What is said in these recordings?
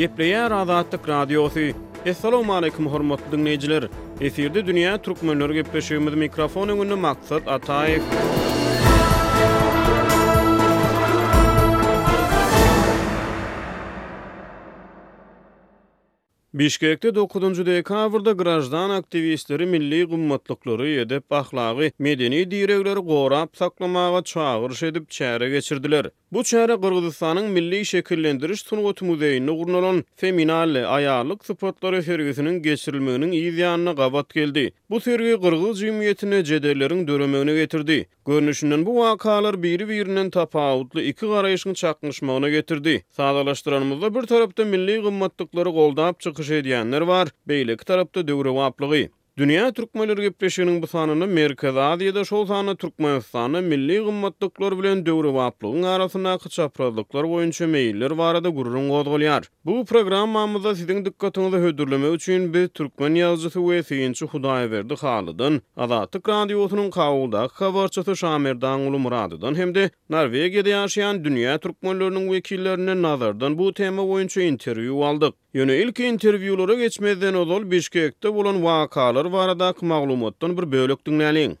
Gepleýär Azatlyk Radiosy. Essalawmaleýkum hormatly diňleýjiler! Efirde dünýä türkmenleri gepleşigimiz mikrofon öňünde Maksat Ataýew. Bişkekde dokuzynjy dekabrda graždan aktiwistleri milli gymmatlyklary, edep-ahlagy, medeni diregleri gorap saklamaga çagyryş edip, çäre geçirdiler. Bu çäre Gyrgyzystanyň Milli şekillendiriş sungaty muzeýinde gurnalan Feminalle, aýallyk sypatlary, sergisiniň geçirilmeginiň yz ýanyna gabat geldi. Bu sergi gyrgyz jemgyýetinde jedelleriň döremegine getirdi. Görnüşinden bu wakalar biri-birinden tapawutly iki garaýşyň çaknyşmagyna getirdi. Sadalaşdyranymyzda bir tarapda milli gymmatlyklary goldap çykyş edýänler bar, beýleki tarapda döwrebaplygy. Dünýä türkmenleri gepleşiginiň bu sanynda Merkezi Aziýada, şol sanda Türkmenistanda milli gymmatlyklar bilen döwrebaplygyň arasyndaky çaprazlyklar boýunça meýiller barada gürrüň gozgalýar. Bu programmamyzda siziň dykgatyňyza hödürlemek üçin biz türkmen ýazyjysy we synçy Hudaýberdi Halydan, Azatlyk Radiosynyň Kabuldaky habarçysy Şamerdanguly Myradydan hem-de Norwegiýada ýaşaýan dünýä türkmenleriniň wekillerinden Nazardan bu tema boýunça interwýu aldyk. Ýöne ilki interwýulara geçmezden ozal Bişkekde bolan wakalar baradaky maglumatdan bir bölek diňläliň.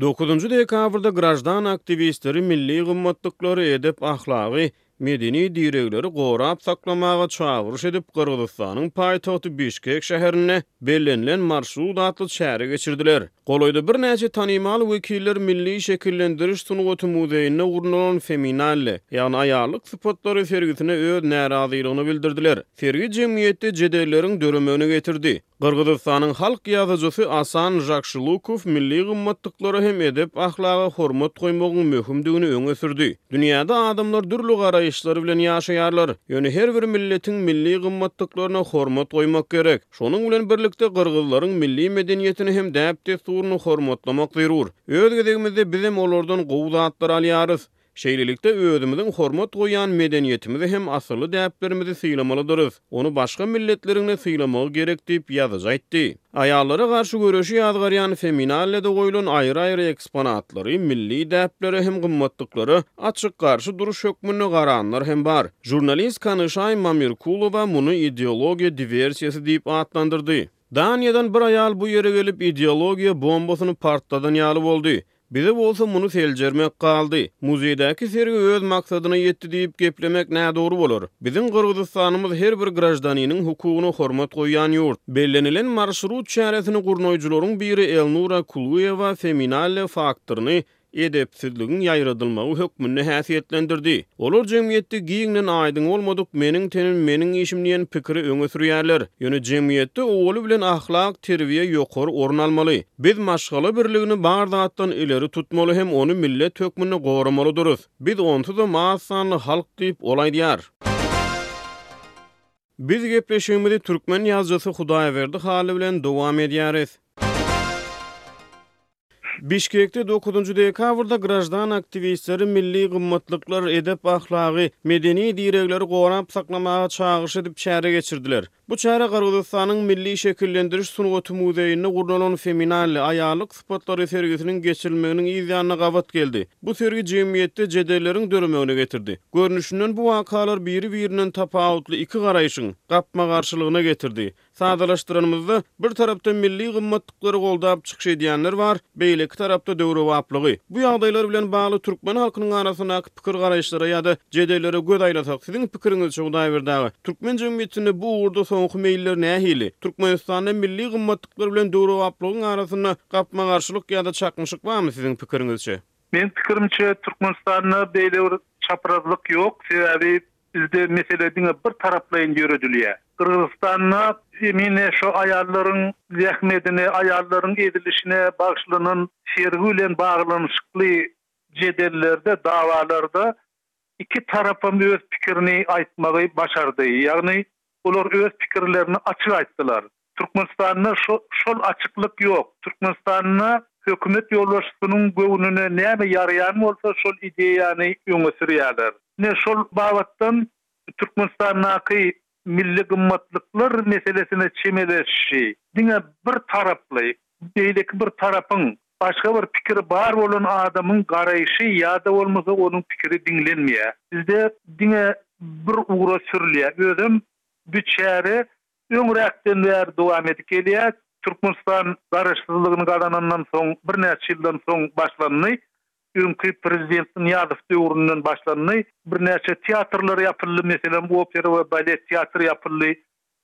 Dokuzynjy dekabrda graždan aktiwistleri milli gymmatlyklary, edep-ahlagy, medeni diregleri gorap saklamaga çagyryş edip, Gyrgyzystanyň paýtagty Bişkek şäherinde Bellenilen marşrut atly çäre geçirdiler. Golaýda birnäçe tanymal wekiller milli şekillendiriş sungaty muzeýinde gurnalan Feminalle, ýagny aýallyk sypatlary sergisine öz närazylygyny bildirdiler. Sergi jemgyýetde jedelleriň döremegine getirdi. Gyrgyzystanyň halk ýazyjysy Asan Žakşylukow milli gymmatlyklara hem edep-ahlaga hormat goýmagyň möhümdigini öňe sürdi. Dünýäde adamlar dürli garaýyşlar bilen ýaşaýarlar. Ýöne her bir milletiň milli gymmatlyklaryna hormat goýmak gerek. Şonuň bilen birlikde gyrgyzlaryň milli medeniýetini hem däp-dessuryny hormatlamak zerur. Öz gezegimizde bizem olardan gowy zatlar alýarys. Şeýlelikde, özümiziň hormat goýýan medeniýetimizi hem asylly däplerimizi sylamalydyrys. Ony başga milletleriň-de sylamagy gerek diýip, ýazyjy aýtdy. Aýallara garşy göreşi ýazgarýan Feminallede goýlan aýry-aýry eksponatlary, milli däplere hem gymmatlyklara açyk garşy duruş hökmünde garanlar hem bar. Žurnalist Kanyşaý Mamirkulowa muny ideologiýa diwersiýasy diýip atlandyrdy. Daniýadan bir aýal bu ýere gelip, ideologiýa bombasyny partladan ýaly boldy. Bize bolsa muny seljermek galdy. Muzeýdäki sergi öz maksadyna ýetdi diýip geplemek nädogry bolar. Biziň Gyrgyzystanymyz her bir graždaniniň hukugyna hormat goýýan ýurt. Bellenilen marşrut çäresini gurnaýjylaryň biri Elnura Kuluýewa feminalle faktoryny edepsizligiň ýaýradylmagy hökmünde häsiýetlendirdi. Olar jemgyýetde giňden aýdyň bolmadyk meniň tenim, meniň işim diýen pikiri öňe sürýärler. Ýöne jemgyýetde owaly bilen ahlak, terbiýe ýokary orun almaly. Biz maşgala birligini bar zatdan ileri tutmaly hem ony millet hökmünde goramalydyrys. Biz onsuzam az sanly halk diýip, ol aýdýar. Biz gepleşigimizi türkmen ýazyjysy Hudaýberdi Hally bilen dowam edýäris. Bişkekde dokuzynjy dekabrda graždan aktiwistleri milli gymmatlyklar, edep-ahlagy, medeni diregleri gorap saklamaga çagyryş edip çäre geçirdiler. Bu çäre Gyrgyzystanyň Milli şekillendiriş sungaty muzeýinde gurnalan Feminale, aýallyk sypatlary, sergisiniň geçirilmeginiň yz ýanyna gabat geldi. Bu sergi jemgyýetde jedelleriň döremegine getirdi. Görnüşinden bu wakalar biri-birinden tapawutly iki garaýşyň gapma-garşylygyna getirdi. Sadalaşdyranymyzda, bir tarapda milli gymmat, Türkleri goldap çykyş edýänler bar, beýleki tarapda döwrebaplygy. Bu ýagdaýlar bilen bagly türkmen halkynyň arasyndaky pikir-garaýyşlara ýa-da jedellere göz aýlasak, siziň pikiriňizçe Hudaýberdi aga, türkmen jemgyýetinde bu ugurda soňky meýiller nähili? Türkmenistanda milli gymmatlyklar bilen döwrebaplygyň arasynda gapma-garşylyk ýa-da çaknyşyk barmy siziň pikiriňizçe? Meň pikirimçe, Türkmenistanda beýle bir çaprazlyk ýok, sebäbi Bizde mesele diňe bir taraplaýyn ýöredilýär. Gyrgyzystanda emine şo aýallaryň zähmedine, aýallaryň ezilişine bagyşlanan sergi bilen baglanyşykly jedellerde, dawalarda iki tarapam öz pikirini aýtmagy başardy. Ýagny olar öz pikirlerini açyk aýtdylar. Türkmenistanda şol açyklyk ýok. Türkmenistanda hökümet ýolbaşçysynyň göwnüne näme ýaraýan bolsa şol ideýany öňe sürýärler. Ine şol babatdan Türkmenistandaky milli gymmatlyklar meselesine çemeleşişi diňe bir taraply, beýleki bir tarapyň, başga bir pikiri bar bolan adamyň garaýşy ýa-da bolmasa onuň pikiri diňlenmeýär. Bizde diňe bir ugra sürülýär. Özem bu çäre Öňräkden bäri dowam edip gelýär. Türkmenistan garaşsyzlygyny gazanandan soň birnäçe ýyldan soň başlandy. Öňki prezident Nyýazow döwründen başlandy. Birnäçe teatrlar ýapyldy, meselem, opera we balet teatry ýapyldy.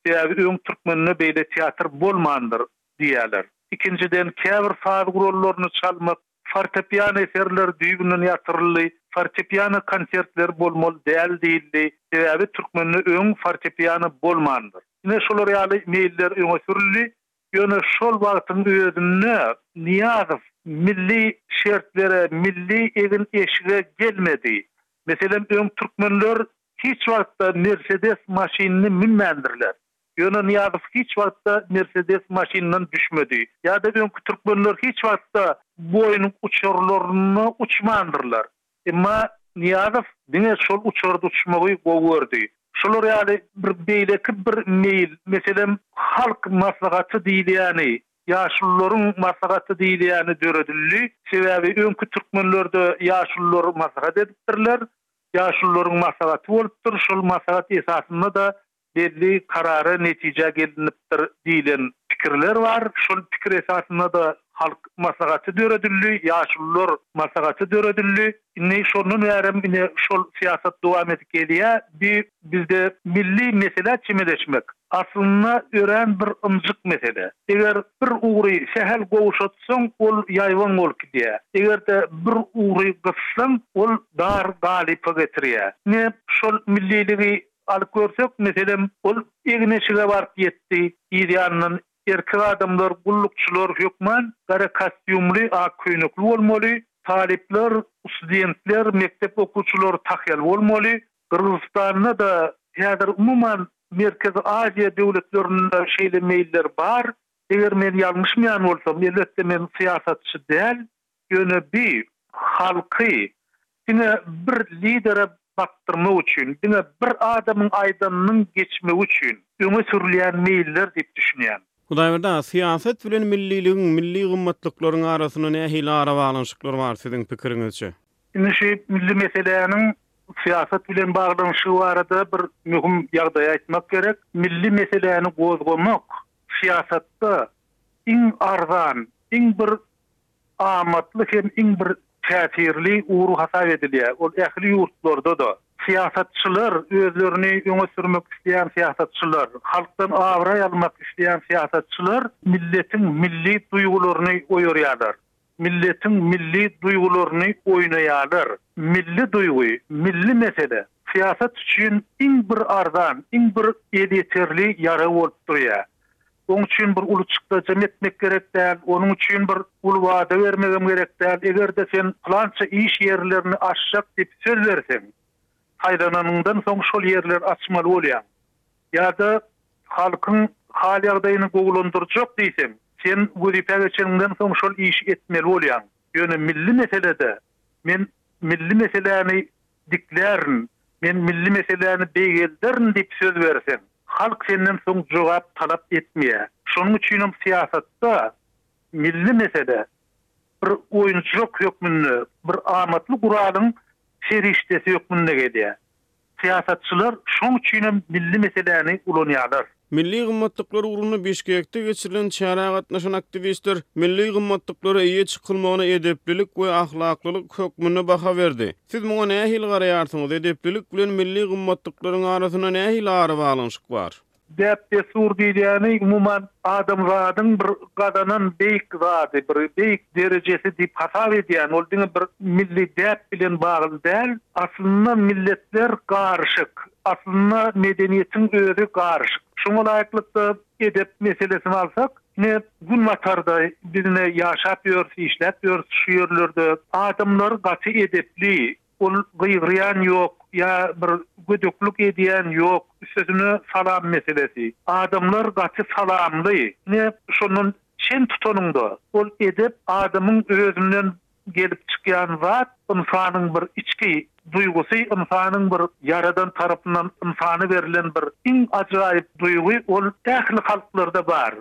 Sebäbi öň türkmende beýle teatr bolmandyr diýýärler. Ikinjiden, käbir saz gurallaryny çalmak. Fortepiano eserleri düýbünden ýatyryldy, fortepiano konsertleri bolmaly däl diýildi, sebäbi türkmende öň fortepiano bolmandyr. Ine şolar ýaly meýiller öňe sürüldi. Ýöne şol wagtyň özünde Nyýazow milli şertlere, milli egin-eşige gelmedi. Meselem, öň türkmenler hiç wagtda Mersedes maşynyny münmändirler. Ýöne Nyýazow hiç wagtda Mersedes maşynyndan düşmedi. Ýa-da öňki türkmenler hiç wagtda Boeing uçarlarynda uçmandyrlar. Emma Nyýazow diňe şol uçarda uçmagy gowy gördi. Şular ýaly bir beýleki bir meýil, meselem, Halk maslahaty diýilýäni, ýaşulularyň maslahaty diýilýäni döredildi. Sebäbi öňki türkmenlerde ýaşulular maslahat edipdirler. Ýaşulularyň maslahaty bolupdyr. Şol maslahat esasynda-da belli karara, netijä gelinipdir diýlen pikirler bar. Şol pikir esasynda-da Halk Maslahaty döredildi, Ýaşulular maslahaty döredildi. Indi şondan bärem ine şol syýasat dowam edip gelýär. Bi bizde milli meselä çemeleşmek, aslynda örän bir ynjyk mesele. Eger bir ugry sähel gowşatsaň, ol ýaýbaň bolup gidýär. Eger-de bir ugry gyssaň, ol dar galypa getirýär. Ine, şol milliligi Alyp görsek, meselem, ol egin-eşige baryp ýetdi. Yz ýanyndan erkek adamlar, gullukçylar, hökman gara kostýumly, ak köýnekli bolmaly, talyplar, usdentler, mekdep okuwçylary tahýaly bolmaly. Gyrgyzystanda-da, häzir, umuman, Merkezi Aziýa döwletlerinde şeýle meýiller bar. Eger men ýalňyşmaýan bolsam, elbetde, men syýasatçy däl, Ýöne bi halky diňe bir lidere bakdyrmak üçin, diňe bir adamyň aýdanynyň geçmegi üçin öňe sürülýän meýiller diýip düşünýän. Hudaýberdi aga, syýasat bilen milliligiň, milli gymmatlyklaryň arasynda nähili arabaglanyşyklar bar siziň pikiriňizçe? Indi şu milli meseläniň syýasat bilen baglanyşygy barada bir möhüm ýagdaýy aýtmak gerek. Milli meseläni gozgamak syýasatda iň arzan, iň bir amatly hem iň bir täsirli ugur hasap edilýär. Ol ähli ýurtlarda-da. Syýasatçylar, özlerini öňe sürmek isleýän syýasatçylar, halkdan abraý almak isleýän syýasatçylar milletiň milli duýgularyny oýarýarlar, milletiň milli duýgularyny oýnaýarlar. Milli duýgy, milli mesele syýasat üçin iň bir arzan, iň bir elýeterli ýarag bolup durýar. Oň üçin bir uly çykdajam etmek gerek däl, onuň üçin bir uly wada bermegem gerek däl. Eger-de sen pylança iş ýerlerini açjak diýip söz berseň, saýlananyňdan soň şol ýerleri açmaly bolýaň. Ýa-da halkyň hal-ýagdaýyny gowulandyrjak diýseň, sen wezipä geçeniňden soň şol işi etmeli bolýaň. Ýöne milli meselede men milli meseläni diklärin, men milli meseläni beýgelderin diýip söz berseň, halk senden soň jogap talap etmeýär. Şonuň üçinem syýasatda milli mesele bir oýunjak hökmünde, bir amatly guralyň serişdesi hökmünde gelýär. Syýasatçylar şoň üçinem milli meseläni ulanýarlar. Milli gymmatlyklar ugrunda Bişkekde geçirilen çärä gatnaşan aktiwistler milli gymmatlyklara eýe çykylmagyna edeplilik we ahlaklylyk hökmünde baha berdi. Siz muňa nähili garaýarsyňyz, edeplilik bilen milli gymmatlyklaryň arasynda nähili arabaglanyşyk bar? Däp-dessur diýilýäni, umuman, adamzadyň bir gazanan beýik zady, bir beýik derejesi diýip hasap edýän, ol diňe bir milli däp bilen bagly däl. Aslynda milletler garyşyk. Aslynda medeniýetiň özi garyşyk. Şoňa laýyklykda, edep meselesini alsak, ine, Günbatarda biz ine ýaşap ýörüs, işläp ýörüs şu ýerlerde. Adamlar gaty edepli. Ol gygyrýan ýok ýa bir gödeklik edýän ýok. Üstesine salam meselesi. Adamlar gaty salamly. Ine, şondan çen tutanyňda, ol edep adamyň özünden Gelip çykýan zat ynsanyň bir içki duýgusy, ynsanyň bir Ýaradan tarapyndan ynsana berlen bir iň ajaýyp duýgy, ol ähli halklarda bar.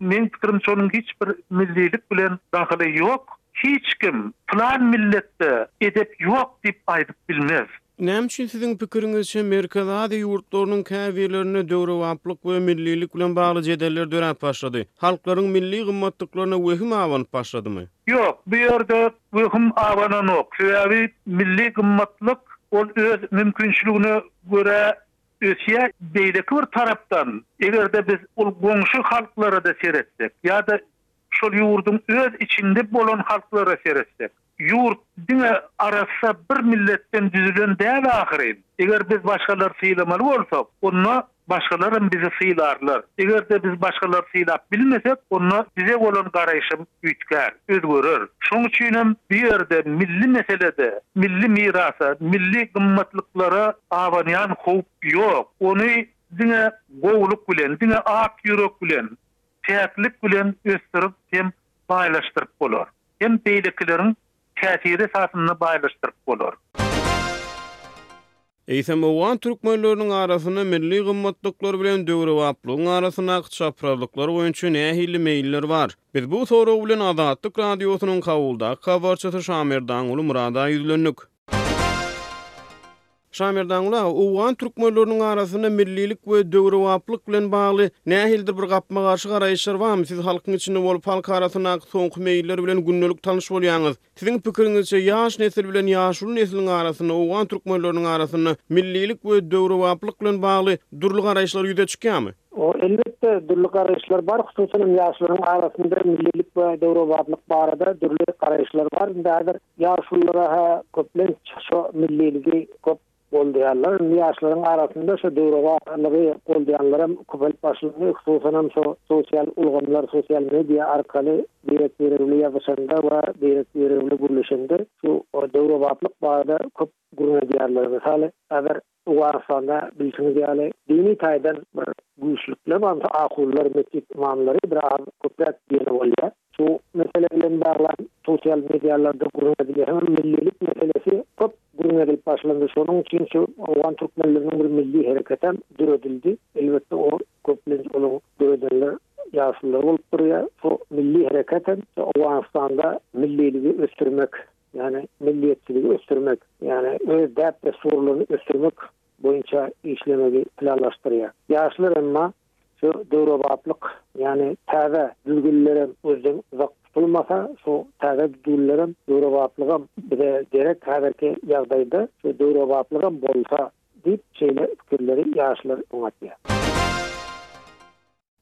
Meň pikirimçe onuň hiç bir millilik bilen dahyly ýok. Hiç kim Pylan milletde edep ýok diýip aýdyp bilmez. Näme üçin siziň pikiriňizçe Merkezi Aziýa ýurtlarynyň käbirlerinde döwrebaplyk we millilik bilen bagly jedeller döräp başlady? Halklaryň milli gymmatlyklaryna wehim abanyp başladymy? Ýok, bu ýerde wehim abananok, sebäbi milli gymmatlyk ol öz mümkinçiligine görä ösýär. Beýleki bir tarapdan, eger-de biz ol goňşy halklara-da seretsek ýa-da şol ýurduň öz içinde bolan halklara seretsek, ýurt diňe arassa bir milletden düzülen däl ahyryn. Eger biz başgalary sylamaly bolsak, onda başgalaram bizi sylarlar. Eger-de biz başgalary sylap bilmesek, onda bize bolan garaýşymyz üýtgär, özgerer. Şonuň üçinem bu ýerde milli meselede, milli mirasa, milli gymmatlyklara abanýan howp ýok. Ony diňe gowulyk bilen, diňe ak ýürek bilen, päklik bilen ösdürip hem baýlaşdyryp bolar. Hem beýlekileriň täsiri esasynda baýlaşdyryp bolar. Eýsem, owgan türkmenleriniň arasynda milli gymmatlyklar bilen döwrebaplygyň arasyndaky çaprazlyklar boýunça nähili meýiller bar? Biz bu sorag bilen Azatlyk Radiosynyň Kabuldaky habarçysy Şamerdanguly Myrada ýüzlendik. Şamerdanguly aga, owgan türkmenleriniň arasynda millilik we döwrebaplyk bilen bagly nähilidir bir gapma-garşy garaýyşlar barmy? Siz halkyň içinde bolup, halk arasyndaky soňky meýiller bilen gündelik tanyş bolýaňyz. Siziň pikiriňizçe, ýaş nesil bilen ýaşuly nesliň arasynda, owgan türkmenleriniň arasynda millilik we döwrebaplyk bilen bagly dürli garaýyşlar ýüze çykýarmy? Elbetde, dürli garaýyşlar bar. Hususan hem ýaşlaryň arasynda millilik we döwrebaplyk barada dürli garaýyşlar bar. Indi häzir ýaşulylara-ha köplenç şo milliligi köp goldýarlar. Indi ýaşlaryň arasynda şo döwrebaplygy goldýanlaram köpelip başlandy. Hususanam şo sosial ulgamlar, sosial media arkaly birek-biregli ýazyşanda we birek-biregli gürleşende şu döwrebaplyk barada köp gürrüň edýärler. Mysal, häzir Owganystanda bilşiňiz ýaly dini taýdan bir güýçlükler bar. Akullar, metjit ymamlary biraz köpräk diýeni bolýar. Şu mesele bilen baglan sosial medialarda gürrüň edilýär. Hem millilik meselesi köp gürrüň edilip başlandy. Şonuň üçin şu owgan türkmenleriniň bir milli hereketi hem döredildi. Elbetde o köplenç onuň döredenler ýaşulylar bolup durýar. Şu milli hereket hem şu Owganystanda milliligi ösdürmek, ýagny milliýetçiligi ösdürmek, ýagny öz däp-dessurlaryny ösdürmek boýunça işlemegi planlaşdyrýar. Ýaşlar emma. Şu döwrebaplyk, ýagny täze düzgünlerem özden uzak tutulmasa, şu täze düzgünlerem, döwrebaplygam bize gerek häzirki ýagdaýda, şu döwrebaplygam bolsa diýip, şeýle pikirleri ýaşlar öňe atýar.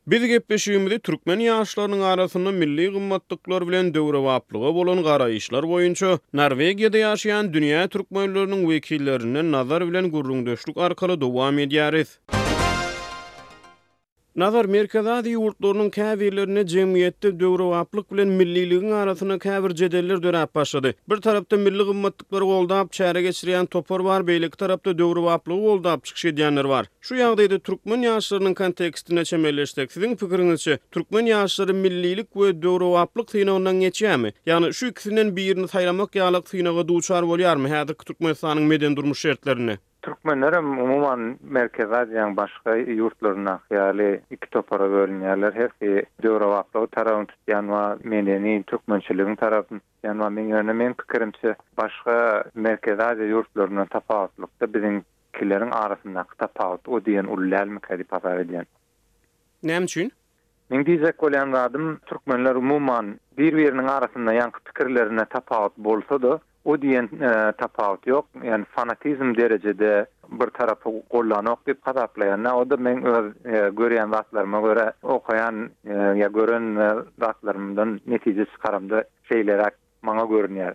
Biz gepleşigimizi türkmen ýaşlarynyň arasynda milli gymmatlyklar bilen döwrebaplyga bolan garaýyşlar boýunça Norwegiýada ýaşaýan dünýä türkmenleriniň wekillerinden Nazar bilen gürrüňdeşlik arkaly dowam edýäris. Nazar, Merkezi Aziýa ýurtlarynyň käbirlerinde jemgyýetde döwrebaplyk bilen milliligiň arasynda käbir jedeller döräp başlady. Bir tarapda milli gymmatlyklary goldap, çäre geçirýän topar bar, beýleki tarapda döwrebaplygy goldap çykyş edýänler bar. Şu ýagdaýda türkmen ýaşlarynyň kontekstine çemeleşsek, siziň pikiriňizçe, türkmen ýaşlary millilik we döwrebaplyk synagyndan geçýärmi? Ýagny, şu ikisinden birini saýlamak ýalyk synaga duçar bolýarmy häzirki Türkmenistanyň medeni-durmuş şertlerinde? Türkmenlerem umuman Merkezi Aziýaň başga ýurtlaryndaky ýaly iki topara bölünýärler. Hersi döwrebaplygy tarabyny tutýan we medeni türkmençiligiň tarapyny tutýan we meň ýöne meň pikirimçe başga Merkezi Aziýa ýurtlaryndan tapawutlykda biziňkileriň arasyndaky tapawut o diýen uly dälmikä diýip hasap edýän. Näme üçin? Meň diýjek bolýan zadym, türkmenler umuman bir-biriniň arasynda ýaňky pikirlerinde tapawut bolsa-da, o diýen tapawut ýok. Ýani fanatizm derejede bir tarapy gollanok diýip hasaplaýan däl. O-da meň öz görýän zatlaryma görä, okaýan ýa gören zatlarymdan netije çykaramda şeýleräk maňa görünýär.